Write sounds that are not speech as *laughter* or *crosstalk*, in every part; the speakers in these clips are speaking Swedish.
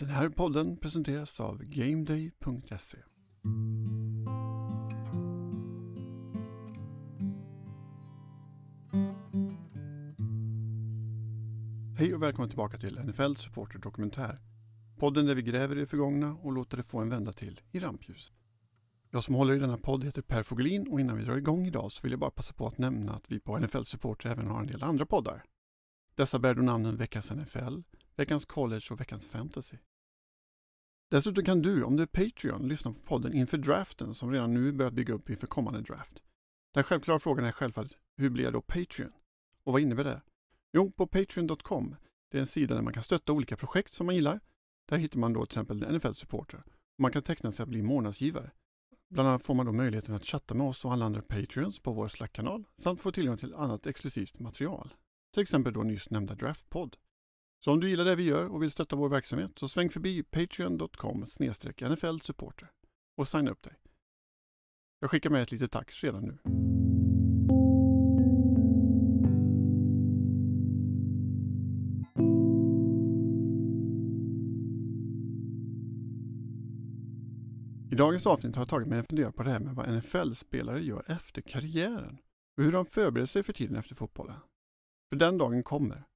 Den här podden presenteras av GameDay.se. Hej och välkommen tillbaka till NFL Supporter Dokumentär. Podden där vi gräver i det förgångna och låter det få en vända till i rampljus. Jag som håller i denna podd heter Per Fogelin och innan vi drar igång idag så vill jag bara passa på att nämna att vi på NFL Supporter även har en del andra poddar. Dessa bär då namnen Veckans NFL, Veckans College och Veckans Fantasy. Dessutom kan du, om du är Patreon, lyssna på podden inför draften som redan nu börjat bygga upp inför kommande draft. Den självklara frågan är självfallet, hur blir jag då Patreon? Och vad innebär det? Jo, på Patreon.com, det är en sida där man kan stötta olika projekt som man gillar. Där hittar man då till exempel NFL Supporter. Och man kan teckna sig att bli månadsgivare. Bland annat får man då möjligheten att chatta med oss och alla andra Patreons på vår Slack-kanal samt få tillgång till annat exklusivt material. Till exempel då nyss nämnda Draftpodd. Så om du gillar det vi gör och vill stötta vår verksamhet så sväng förbi patreon.com NFL supporter och signa upp dig. Jag skickar med ett litet tack redan nu. I dagens avsnitt har jag tagit mig en fundera på det här med vad NFL-spelare gör efter karriären och hur de förbereder sig för tiden efter fotbollen. För den dagen kommer.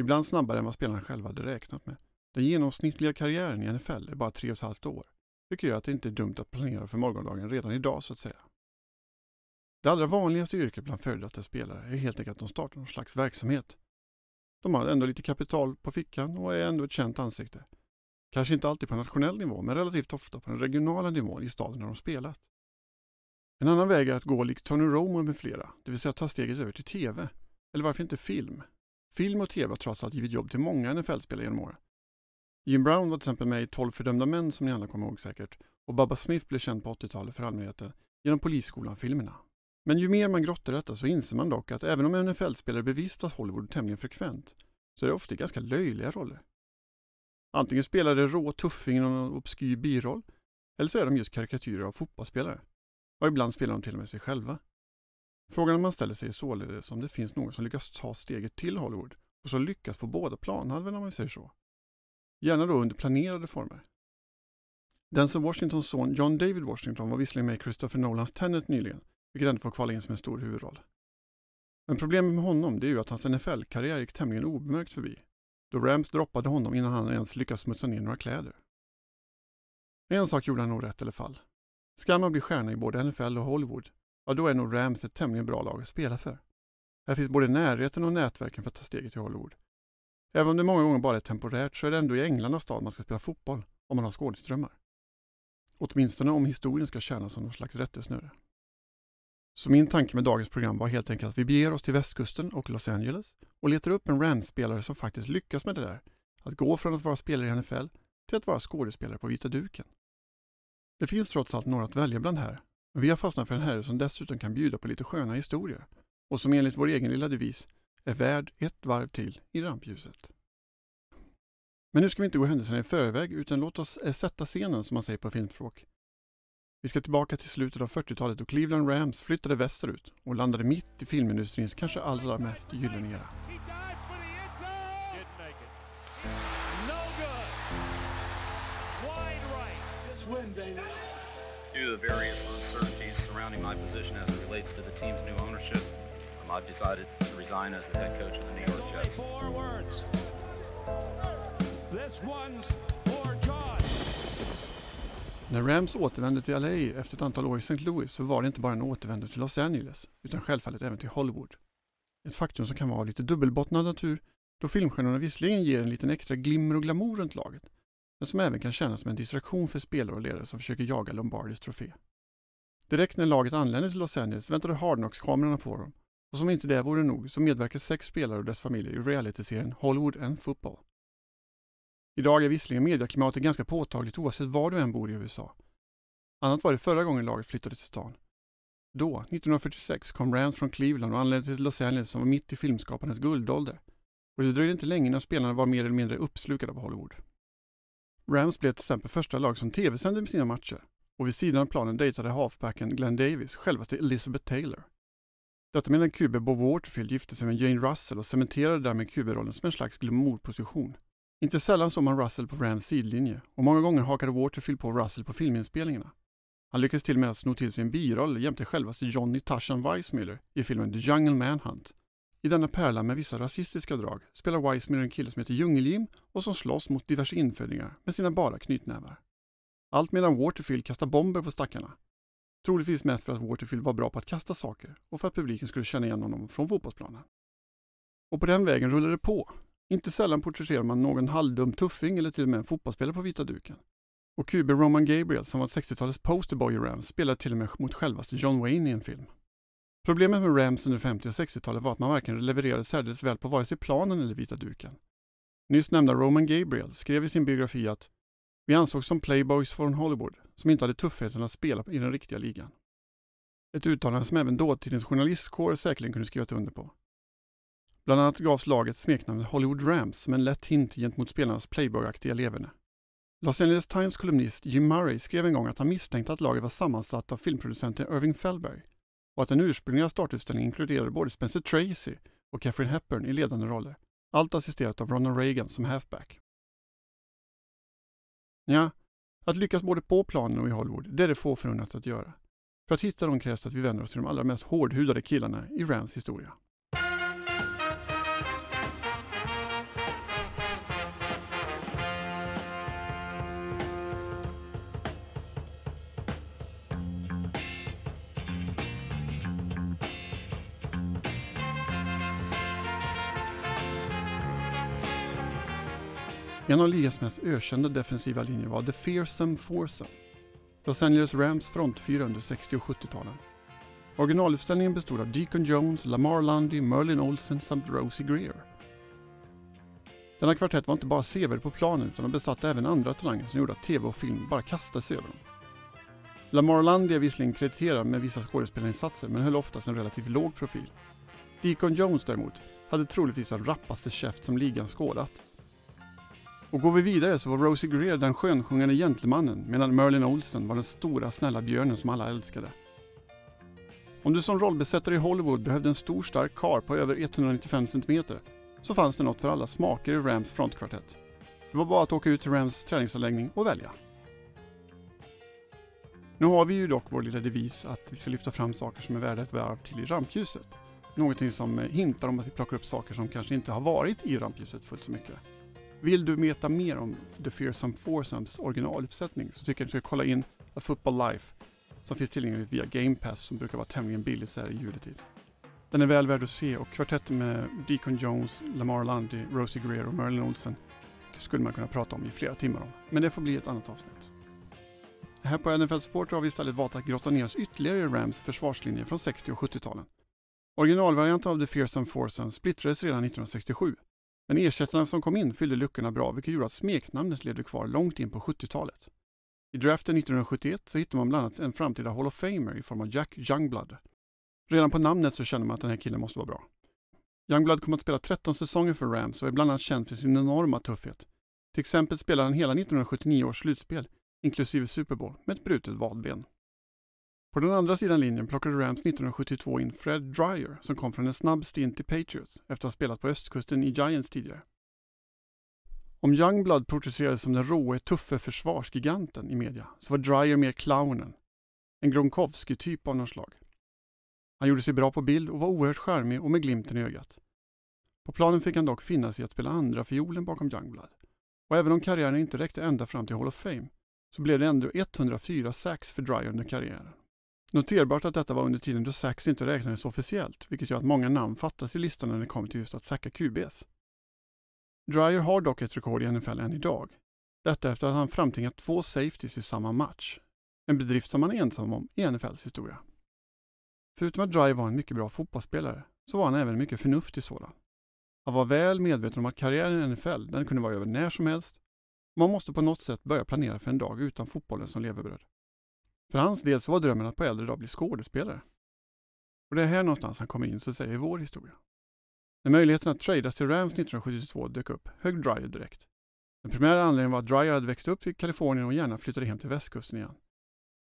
Ibland snabbare än vad spelarna själva hade räknat med. Den genomsnittliga karriären i NFL är bara tre och ett halvt år. Vilket gör att det inte är dumt att planera för morgondagen redan idag så att säga. Det allra vanligaste yrket bland före detta spelare är helt enkelt att de startar någon slags verksamhet. De har ändå lite kapital på fickan och är ändå ett känt ansikte. Kanske inte alltid på nationell nivå, men relativt ofta på den regionala nivån i staden där de spelat. En annan väg är att gå likt Tony Romo med flera, det vill säga ta steget över till TV. Eller varför inte film? Film och TV har trots allt givit jobb till många NFL-spelare genom åren. Jim Brown var till exempel med i 12 fördömda män som ni alla kommer ihåg säkert. Och Bubba Smith blev känd på 80-talet för allmänheten genom Polisskolan-filmerna. Men ju mer man grottar i detta så inser man dock att även om NFL-spelare bevistas Hollywood tämligen frekvent så är det ofta ganska löjliga roller. Antingen spelar de rå tuffing i någon obskyr biroll eller så är de just karikatyrer av fotbollsspelare. Och ibland spelar de till och med sig själva. Frågan man ställer sig är således om det finns någon som lyckas ta steget till Hollywood och som lyckas på båda planhalvorna om vi säger så. Gärna då under planerade former. Denzel Washingtons son John David Washington var visserligen med i Christopher Nolans Tenet nyligen, vilket ändå får kvala in som en stor huvudroll. Men problemet med honom det är ju att hans NFL-karriär gick tämligen obemärkt förbi, då Rams droppade honom innan han ens lyckats smutsa ner några kläder. En sak gjorde han nog rätt i alla fall. Ska man bli stjärna i både NFL och Hollywood, ja då är nog Rams ett tämligen bra lag att spela för. Här finns både närheten och nätverken för att ta steget till Hollywood. Även om det många gånger bara är temporärt så är det ändå i änglarnas stad man ska spela fotboll om man har skådisdrömmar. Åtminstone om historien ska tjäna som någon slags rättesnöre. Så min tanke med dagens program var helt enkelt att vi beger oss till västkusten och Los Angeles och letar upp en Rams-spelare som faktiskt lyckas med det där. Att gå från att vara spelare i NFL till att vara skådespelare på vita duken. Det finns trots allt några att välja bland här, vi har fastnat för en herre som dessutom kan bjuda på lite sköna historier och som enligt vår egen lilla devis är värd ett varv till i rampljuset. Men nu ska vi inte gå händelserna i förväg utan låt oss eh, sätta scenen som man säger på filmspråk. Vi ska tillbaka till slutet av 40-talet då Cleveland Rams flyttade västerut och landade mitt i filmindustrins kanske allra mest gyllene era. Due to the various uncertainties surrounding my position as it relates to the team's new ownership, um, I've decided to resign as the head coach of the New York Jets. Four words. This one's for John. När Rams återvände till LA efter ett antal år i St. Louis så var det inte bara en återvändo till Los Angeles utan självfallet även till Hollywood. Ett faktum som kan vara lite dubbelbottnad natur då filmstjärnorna visserligen ger en liten extra glimmer och glamour runt laget men som även kan kännas som en distraktion för spelare och ledare som försöker jaga Lombardis trofé. Direkt när laget anlände till Los Angeles väntade Hardnox-kamerorna på dem och som inte det vore nog så medverkar sex spelare och dess familjer i realityserien Hollywood and Football. Idag är visserligen medieklimatet ganska påtagligt oavsett var du än bor i USA. Annat var det förra gången laget flyttade till stan. Då, 1946, kom Rams från Cleveland och anlände till Los Angeles som var mitt i filmskaparnas guldålder. Och det dröjde inte länge innan spelarna var mer eller mindre uppslukade av Hollywood. Rams blev till exempel första lag som tv-sände sina matcher och vid sidan av planen dejtade halfbacken Glenn Davis självaste Elizabeth Taylor. Detta medan QB Bob Waterfield gifte sig med Jane Russell och cementerade därmed QB-rollen som en slags glamourposition. Inte sällan såg man Russell på Rams sidlinje och många gånger hakade Waterfield på Russell på filminspelningarna. Han lyckades till och med sno till sig en biroll jämte självaste Johnny Tarzan Weissmuller i filmen The Jungle Manhunt. I denna pärla med vissa rasistiska drag spelar Weissmuller en kille som heter Djungel-Jim och som slåss mot diverse infödingar med sina bara knytnävar. Allt medan Waterfield kastar bomber på stackarna. Troligtvis mest för att Waterfield var bra på att kasta saker och för att publiken skulle känna igen honom från fotbollsplanen. Och på den vägen rullar det på. Inte sällan porträtterar man någon halvdum tuffing eller till och med en fotbollsspelare på vita duken. Och QB Roman Gabriel, som var 60-talets posterboy i Rams, spelade till och med mot självaste John Wayne i en film. Problemet med Rams under 50 och 60-talet var att man varken levererade särdeles väl på vare sig planen eller vita duken. Nyss nämnda Roman Gabriel skrev i sin biografi att vi ansågs som playboys från Hollywood som inte hade tuffheten att spela i den riktiga ligan. Ett uttalande som även dåtidens journalistkår säkerligen kunde skrivit under på. Bland annat gavs laget smeknamnet Hollywood Rams som en lätt hint gentemot spelarnas playboyaktiga leverne. Los Angeles Times kolumnist Jim Murray skrev en gång att han misstänkte att laget var sammansatt av filmproducenten Irving Fellberg och att den ursprungliga startutställningen inkluderade både Spencer Tracy och Katherine Hepburn i ledande roller. Allt assisterat av Ronald Reagan som halfback. Ja, att lyckas både på planen och i Hollywood, det är det få förunnat att göra. För att hitta dem krävs att vi vänder oss till de allra mest hårdhudade killarna i Rams historia. En av ligans mest ökända defensiva linjer var The Fearsome Foursome. Los Angeles Rams frontfyra under 60 och 70-talen. Originaluppställningen bestod av Deacon Jones, Lamar Lundy, Merlin Olsen samt Rosie Greer. Denna kvartett var inte bara sevärd på planen utan de besatte även andra talanger som gjorde att tv och film bara kastade sig över dem. Lamar Lundy är visserligen krediterad med vissa skådespelarinsatser men höll oftast en relativt låg profil. Deacon Jones däremot hade troligtvis den rappaste käft som ligan skådat och går vi vidare så var Rosie Greer den skönsjungande gentlemannen medan Merlin Olsen var den stora snälla björnen som alla älskade. Om du som rollbesättare i Hollywood behövde en stor stark kar på över 195 cm så fanns det något för alla smaker i Rams frontkvartett. Det var bara att åka ut till Rams träningsanläggning och välja. Nu har vi ju dock vår lilla devis att vi ska lyfta fram saker som är värda ett varv till i rampljuset. Någonting som eh, hintar om att vi plockar upp saker som kanske inte har varit i rampljuset fullt så mycket. Vill du veta mer om The Fearsome Foursomes originaluppsättning så tycker jag att du ska kolla in A Football Life som finns tillgängligt via Game Pass som brukar vara tämligen billig så här i juletid. Den är väl värd att se och kvartetten med Deacon Jones, Lamar Lundy, Rosie Greer och Merlin Olsen skulle man kunna prata om i flera timmar om. Men det får bli ett annat avsnitt. Här på NFL Sport har vi istället valt att grotta ner oss ytterligare i Rams försvarslinje från 60 och 70-talen. Originalvarianten av The Fearsome Foursome splittrades redan 1967 men ersättarna som kom in fyllde luckorna bra vilket gjorde att smeknamnet levde kvar långt in på 70-talet. I draften 1971 så hittade man bland annat en framtida Hall of Famer i form av Jack Youngblood. Redan på namnet så känner man att den här killen måste vara bra. Youngblood kom att spela 13 säsonger för Rams och är bland annat känd för sin enorma tuffhet. Till exempel spelade han hela 1979 års slutspel, inklusive Super Bowl, med ett brutet vadben. På den andra sidan linjen plockade Rams 1972 in Fred Dryer som kom från en snabb stint i Patriots efter att ha spelat på östkusten i Giants tidigare. Om Youngblood porträtterades som den råe, tuffe försvarsgiganten i media så var Dryer mer clownen. En Gronkowski-typ av något slag. Han gjorde sig bra på bild och var oerhört charmig och med glimten i ögat. På planen fick han dock finna sig i att spela andra fiolen bakom Youngblood. Och även om karriären inte räckte ända fram till Hall of Fame så blev det ändå 104 sax för Dryer under karriären. Noterbart att detta var under tiden då sax inte räknades officiellt, vilket gör att många namn fattas i listan när det kommer till just att sacka QBs. Dryer har dock ett rekord i NFL än idag. Detta efter att han framtvingat två safeties i samma match. En bedrift som han är ensam om i NFLs historia. Förutom att Dryer var en mycket bra fotbollsspelare så var han även en mycket förnuftig sådan. Han var väl medveten om att karriären i NFL den kunde vara över när som helst. Man måste på något sätt börja planera för en dag utan fotbollen som levebröd. För hans del så var drömmen att på äldre dag bli skådespelare. Och det är här någonstans han kommer in så säger vår historia. När möjligheten att tradas till Rams 1972 dök upp högg Dryer direkt. Den primära anledningen var att Dryer hade växt upp i Kalifornien och gärna flyttade hem till västkusten igen.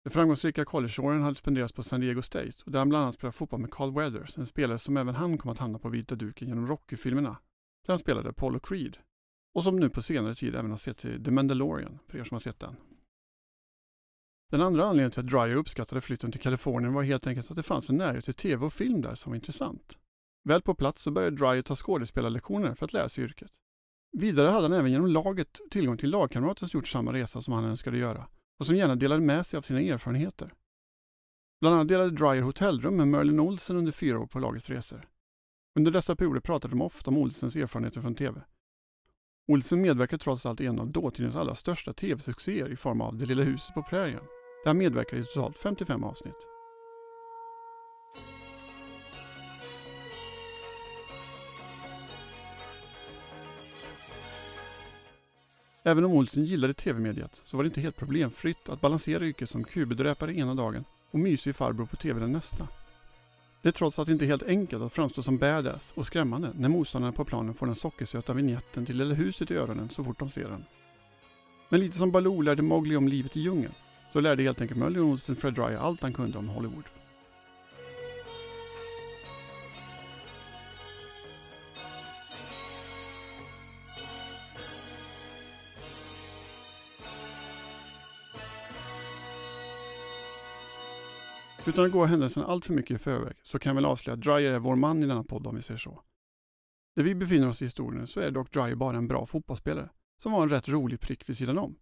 De framgångsrika collegeåren hade spenderats på San Diego State och där han bland annat spelade fotboll med Carl Weathers, en spelare som även han kom att hamna på vita duken genom Rocky-filmerna, där han spelade Apollo Creed. och som nu på senare tid även har sett i The Mandalorian, för er som har sett den. Den andra anledningen till att Dreyer uppskattade flytten till Kalifornien var helt enkelt att det fanns en närhet till tv och film där som var intressant. Väl på plats så började Dreyer ta skådespelarlektioner för att lära sig yrket. Vidare hade han även genom laget tillgång till lagkamrater som gjort samma resa som han önskade göra och som gärna delade med sig av sina erfarenheter. Bland annat delade Dreyer hotellrum med Merlin Olsen under fyra år på lagets resor. Under dessa perioder pratade de ofta om Olsens erfarenheter från TV. Olsen medverkade trots allt i en av dåtidens allra största TV-succéer i form av Det lilla huset på prärien, där han medverkar i totalt 55 avsnitt. Även om Olsen gillade tv-mediet så var det inte helt problemfritt att balansera yrket som kubedräpare ena dagen och mysig farbror på tv den nästa. Det är trots allt inte helt enkelt att framstå som badass och skrämmande när motståndarna på planen får den sockersöta vignetten till Lilla huset i öronen så fort de ser den. Men lite som Baloo lärde Mowgli om livet i djungeln så lärde helt enkelt Möller Olsen Fred Dryer allt han kunde om Hollywood. Utan att gå händelserna allt för mycket i förväg så kan jag väl avslöja att Dreyer är vår man i denna podd om vi säger så. Där vi befinner oss i historien så är dock Dreyer bara en bra fotbollsspelare som var en rätt rolig prick vid sidan om.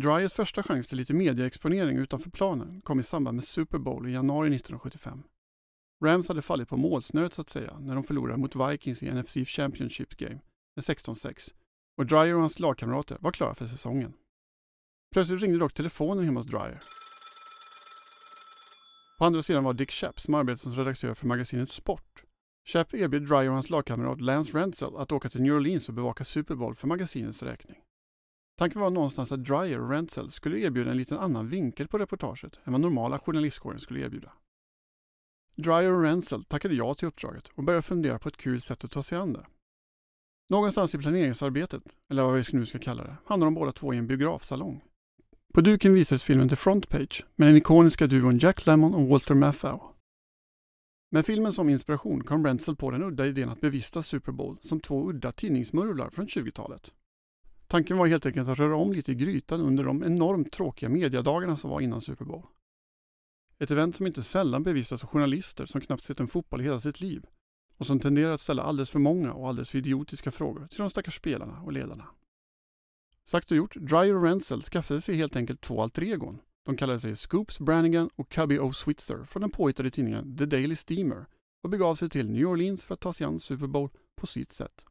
Dryers första chans till lite mediaexponering utanför planen kom i samband med Super Bowl i januari 1975. Rams hade fallit på målsnöret så att säga när de förlorade mot Vikings i NFC Championship Game med 16-6 och Dryer och hans lagkamrater var klara för säsongen. Plötsligt ringde dock telefonen hemma hos Dryer på andra sidan var Dick Chapp som arbetade som redaktör för magasinet Sport. Chapp erbjöd Dryer och hans lagkamrat Lance Rentzel att åka till New Orleans och bevaka Super Bowl för magasinets räkning. Tanken var någonstans att Dryer och Rentzel skulle erbjuda en liten annan vinkel på reportaget än vad normala journalistkåren skulle erbjuda. Dryer och Rentzel tackade ja till uppdraget och började fundera på ett kul sätt att ta sig an det. Någonstans i planeringsarbetet, eller vad vi nu ska kalla det, hamnade de båda två i en biografsalong. På duken visades filmen The Front Page med den ikoniska duon Jack Lemmon och Walter Matthau. Med filmen som inspiration kom Rentzel på den udda idén att bevista Super Bowl som två udda tidningsmurvlar från 20-talet. Tanken var helt enkelt att röra om lite i grytan under de enormt tråkiga mediadagarna som var innan Super Bowl. Ett event som inte sällan bevistas av journalister som knappt sett en fotboll i hela sitt liv och som tenderar att ställa alldeles för många och alldeles för idiotiska frågor till de stackars spelarna och ledarna. Sagt och gjort, Dryer och Rentzel skaffade sig helt enkelt två alter egon. De kallade sig Scoops Brannigan och Cubby O. Switzer från den påhittade tidningen The Daily Steamer och begav sig till New Orleans för att ta sig an Super Bowl på sitt sätt.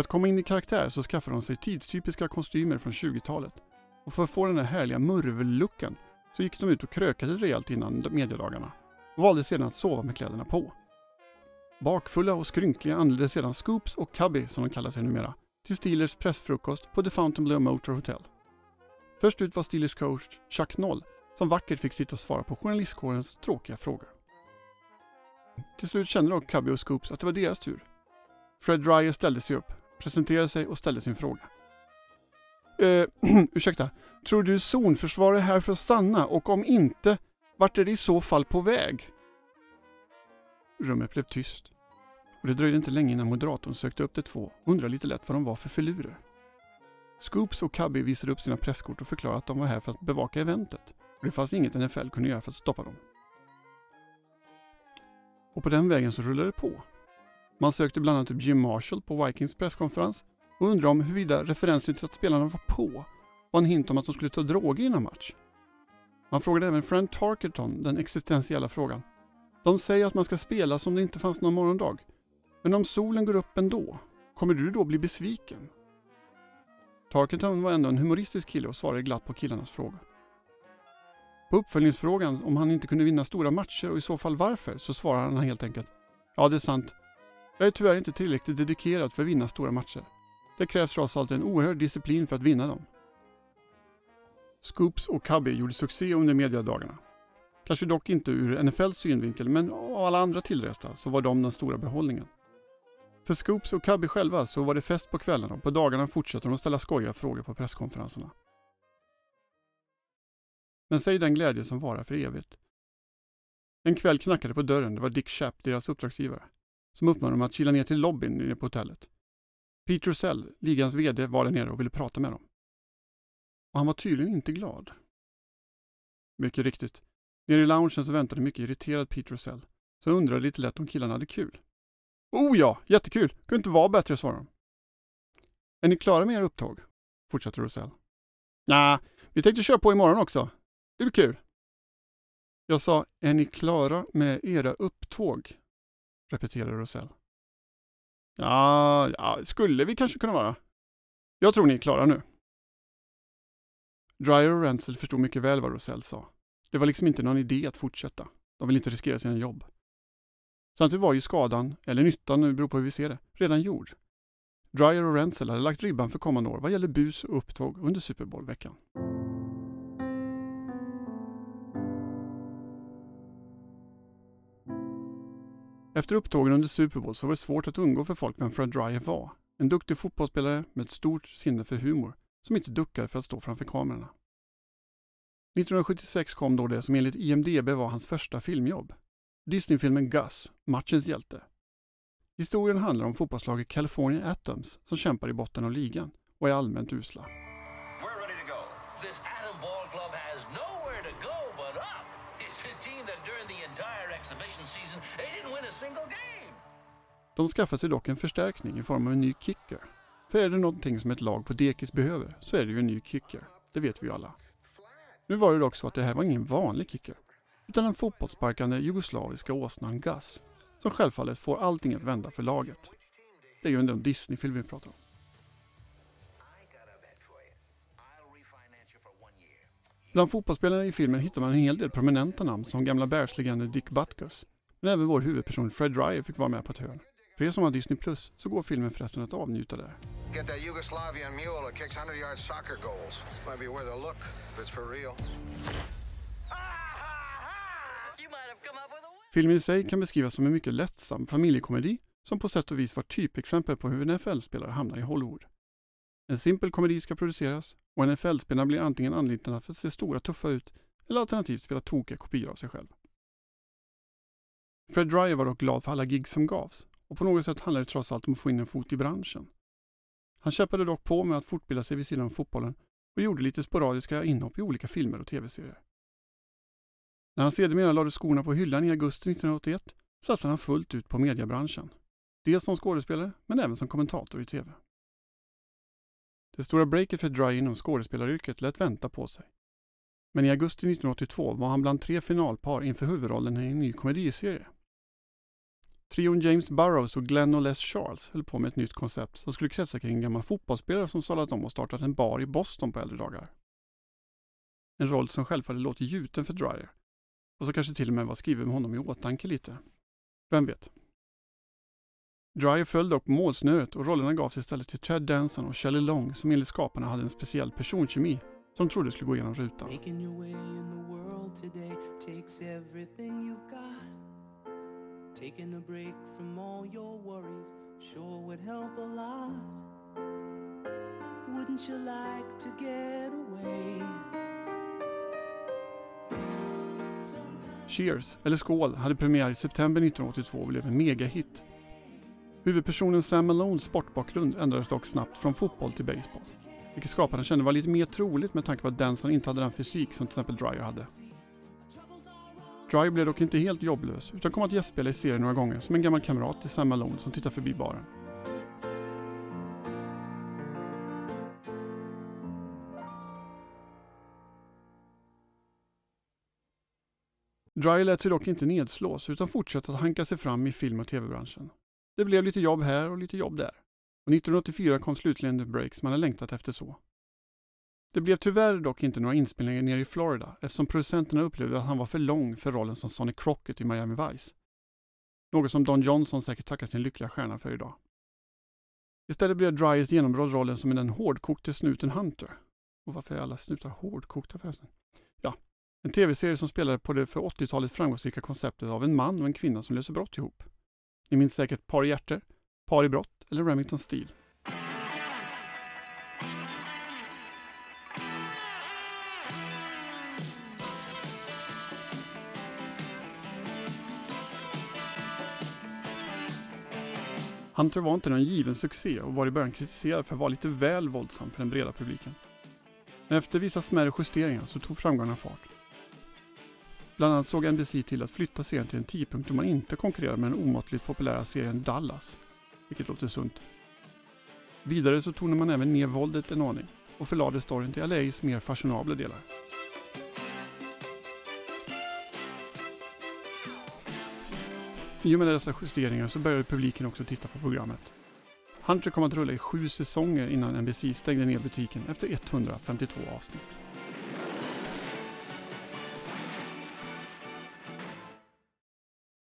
För att komma in i karaktär så skaffade de sig tidstypiska kostymer från 20-talet. Och för att få den där härliga murvel-looken så gick de ut och krökade rejält innan mediedagarna och valde sedan att sova med kläderna på. Bakfulla och skrynkliga anlände sedan Scoops och Cubby, som de kallar sig numera, till Steelers pressfrukost på The Fontainebleau Motor Hotel. Först ut var Steelers coach Chuck Noll, som vackert fick sitta och svara på journalistkårens tråkiga frågor. Till slut kände dock Cubby och Scoops att det var deras tur. Fred Dryer ställde sig upp, presenterade sig och ställde sin fråga. ”Eh, *clears throat* ursäkta, tror du zonförsvar är här för att stanna och om inte, vart är det i så fall på väg? Rummet blev tyst. Och det dröjde inte länge innan moderatorn sökte upp de två och undrade lite lätt vad de var för filurer. Scoops och Cubby visade upp sina presskort och förklarade att de var här för att bevaka eventet och det fanns inget NFL kunde göra för att stoppa dem. Och på den vägen så rullade det på. Man sökte bland annat upp Jim Marshall på Vikings presskonferens och undrade om huruvida referensen till att spelarna var på var en hint om att de skulle ta droger innan match. Man frågade även Frank Tarkerton den existentiella frågan. De säger att man ska spela som det inte fanns någon morgondag. Men om solen går upp ändå, kommer du då bli besviken? Tarkenton var ändå en humoristisk kille och svarade glatt på killarnas fråga. På uppföljningsfrågan om han inte kunde vinna stora matcher och i så fall varför så svarade han helt enkelt Ja, det är sant. Jag är tyvärr inte tillräckligt dedikerad för att vinna stora matcher. Det krävs trots allt en oerhörd disciplin för att vinna dem. Scoops och Cubby gjorde succé under mediadagarna. Kanske dock inte ur NFLs synvinkel, men av alla andra tillresta så var de den stora behållningen. För Scoops och Cubby själva så var det fest på kvällarna och på dagarna fortsatte de att ställa skojiga frågor på presskonferenserna. Men säg den glädje som varar för evigt. En kväll knackade på dörren. Det var Dick Shapp, deras uppdragsgivare, som uppmanade dem att kila ner till lobbyn nere på hotellet. Peter Russell, ligans VD, var där nere och ville prata med dem. Och han var tydligen inte glad. Mycket riktigt. Nere i loungen så väntade mycket irriterad Peter Russell, som undrade lite lätt om killarna hade kul. Oh ja, jättekul! Kunde inte vara bättre, svarade de. Är ni klara med era upptåg? Fortsatte Rosell. Nej, vi tänkte köra på imorgon också. Det blir kul. Jag sa, är ni klara med era upptåg? Repeterade Rosell. Ja, ja, skulle vi kanske kunna vara. Jag tror ni är klara nu. Dryer och Rensel förstod mycket väl vad Rosell sa. Det var liksom inte någon idé att fortsätta. De ville inte riskera sina jobb. Samtidigt var ju skadan, eller nyttan, det beror på hur vi ser det, redan gjord. Dryer och Rensel hade lagt ribban för kommande år vad gäller bus och upptåg under Super Bowl-veckan. Efter upptågen under Super Bowl så var det svårt att undgå för folk vem Fred Dryer var. En duktig fotbollsspelare med ett stort sinne för humor som inte duckade för att stå framför kamerorna. 1976 kom då det som enligt IMDB var hans första filmjobb. Disneyfilmen Gus, matchens hjälte. Historien handlar om fotbollslaget California Atoms som kämpar i botten av ligan och är allmänt usla. We're ready to go. This De skaffar sig dock en förstärkning i form av en ny kicker. För är det någonting som ett lag på dekis behöver så är det ju en ny kicker. Det vet vi ju alla. Nu var det dock så att det här var ingen vanlig kicker. Utan den fotbollsparkande jugoslaviska åsnan Gus. Som självfallet får allting att vända för laget. Det är ju en Disney-film vi pratar om. Bland fotbollsspelarna i filmen hittar man en hel del prominenta namn som gamla Bears-legenden Dick Butkus. Men även vår huvudperson Fred Dryer fick vara med på ett hörn. För er som har Disney Plus så går filmen förresten att avnjuta där. Get that Yugoslavian mule that kicks 100 yard soccer goals. Might be worth a look if it's for real. Filmen i sig kan beskrivas som en mycket lättsam familjekomedi som på sätt och vis var typexempel på hur en NFL-spelare hamnar i Hollywood. En simpel komedi ska produceras och NFL-spelarna blir antingen anlitade för att se stora tuffa ut eller alternativt spela tokiga kopior av sig själv. Fred Dryer var dock glad för alla gig som gavs och på något sätt handlade det trots allt om att få in en fot i branschen. Han kämpade dock på med att fortbilda sig vid sidan av fotbollen och gjorde lite sporadiska inhopp i olika filmer och tv-serier. När han sedermera lade skorna på hyllan i augusti 1981 satsade han fullt ut på mediebranschen. Dels som skådespelare, men även som kommentator i tv. Det stora breaket för Dry inom skådespelaryrket lät vänta på sig. Men i augusti 1982 var han bland tre finalpar inför huvudrollen i en ny komediserie. Trion James Burrows och Glenn och Les Charles höll på med ett nytt koncept som skulle kretsa kring en gammal fotbollsspelare som sadlat om och startat en bar i Boston på äldre dagar. En roll som självfallet låter gjuten för Dryer och som kanske till och med var skriven med honom i åtanke lite. Vem vet? Dryer föll dock på målsnöret och rollerna gavs istället till Ted Danson och Shelley Long som enligt skaparna hade en speciell personkemi som de trodde skulle gå igenom rutan. Taking a break from all your worries sure would help a lot. Wouldn't you like to get away? Cheers, eller Skål, hade premiär i september 1982 och blev en megahit. Huvudpersonen Sam Malones sportbakgrund ändrades dock snabbt från fotboll till baseball. Vilket skaparna kände var lite mer troligt med tanke på att Danson inte hade den fysik som till exempel Dryer hade. Dry blev dock inte helt jobblös utan kom att gästspela i serien några gånger som en gammal kamrat till Sam Malone som tittar förbi baren. Dry lät sig dock inte nedslås utan fortsatte att hanka sig fram i film och tv-branschen. Det blev lite jobb här och lite jobb där. Och 1984 kom slutligen The Break som han hade längtat efter så. Det blev tyvärr dock inte några inspelningar nere i Florida eftersom producenterna upplevde att han var för lång för rollen som Sonny Crockett i Miami Vice. Något som Don Johnson säkert tackar sin lyckliga stjärna för idag. Istället blev Dryers genombrott rollen som den hårdkokte snuten Hunter. Och varför är alla snutar hårdkokta förresten? Ja, en tv-serie som spelade på det för 80-talet framgångsrika konceptet av en man och en kvinna som löser brott ihop. Ni minns säkert Par i hjärter, Par i brott eller Remington Steel. Hunter var inte någon given succé och var i början kritiserad för att vara lite väl våldsam för den breda publiken. Men efter vissa smärre justeringar så tog framgångarna fart. Bland annat såg NBC till att flytta serien till en tidpunkt då man inte konkurrerar med den omåttligt populära serien Dallas, vilket låter sunt. Vidare så tonade man även ner våldet en aning och förlade storyn till LAs mer fashionabla delar. I och med dessa justeringar så började publiken också titta på programmet. Hunter kom att rulla i sju säsonger innan NBC stängde ner butiken efter 152 avsnitt.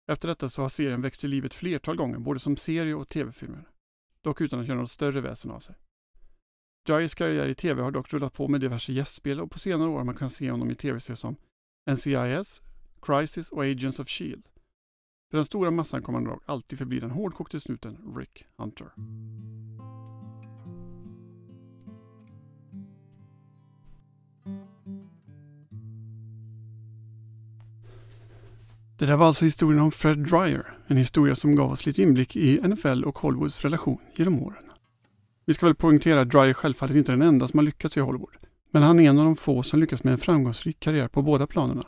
Efter detta så har serien växt till liv ett flertal gånger, både som serie och tv-filmer. Dock utan att göra något större väsen av sig. Dryers karriär i tv har dock rullat på med diverse gästspel och på senare år har man kunnat se honom i tv-serier som NCIS, Crisis och Agents of Shield. För den stora massan kommer han dock alltid förbli den hårdkokte snuten Rick Hunter. Det där var alltså historien om Fred Dryer, en historia som gav oss lite inblick i NFL och Hollywoods relation genom åren. Vi ska väl poängtera att Dryer självfallet inte är den enda som har lyckats i Hollywood, men han är en av de få som lyckats med en framgångsrik karriär på båda planerna.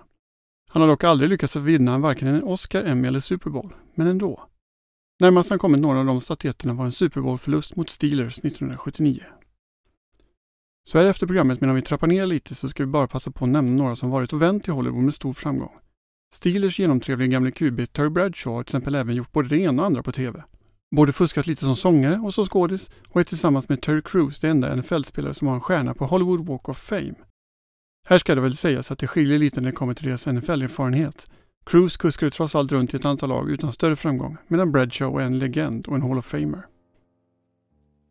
Han har dock aldrig lyckats att vinna varken en Oscar, Emmy eller Super Bowl, men ändå. Närmast han kommit några av de statyetterna var en Super Bowl-förlust mot Steelers 1979. Så här efter programmet, medan vi trappar ner lite, så ska vi bara passa på att nämna några som varit och vänt i Hollywood med stor framgång. Steelers genomtrevliga gamle QB Terry Bradshaw har till exempel även gjort både det ena och andra på TV. Både fuskat lite som sångare och som skådis och är tillsammans med Terry Crews det enda NFL-spelare som har en stjärna på Hollywood Walk of Fame. Här ska det väl sägas att det skiljer lite när det kommer till deras NFL-erfarenhet. Cruz kuskade trots allt runt i ett antal lag utan större framgång, medan Bradshaw är en legend och en Hall of Famer.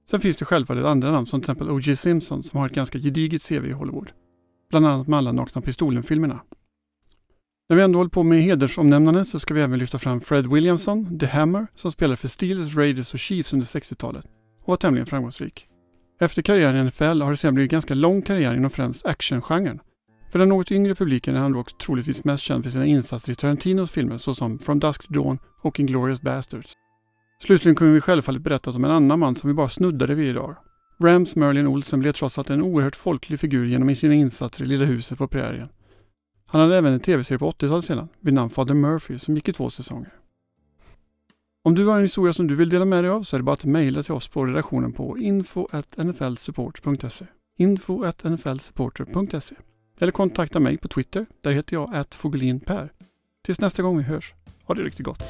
Sen finns det självfallet andra namn som till exempel O.J. Simpson som har ett ganska gediget CV i Hollywood. Bland annat med alla Nakna Pistolen-filmerna. När vi ändå håller på med hedersomnämnande så ska vi även lyfta fram Fred Williamson, The Hammer, som spelade för Steelers, Raiders och Chiefs under 60-talet och var tämligen framgångsrik. Efter karriären i NFL har det sedan blivit ganska lång karriär inom främst actiongenren. För den något yngre publiken är han dock troligtvis mest känd för sina insatser i Tarantinos filmer såsom From Dusk to Dawn och Inglourious Basterds. Slutligen kunde vi självfallet berätta om en annan man som vi bara snuddade vid idag. Rams Merlin Olsen blev trots allt en oerhört folklig figur genom sina insatser i Lilla huset på prärien. Han hade även en tv-serie på 80-talet sedan, vid namn Father Murphy, som gick i två säsonger. Om du har en historia som du vill dela med dig av så är det bara att mejla till oss på redaktionen på info.nflsupporter.se info.nflsupporter.se eller kontakta mig på Twitter, där heter jag att Per. Tills nästa gång vi hörs, ha det riktigt gott!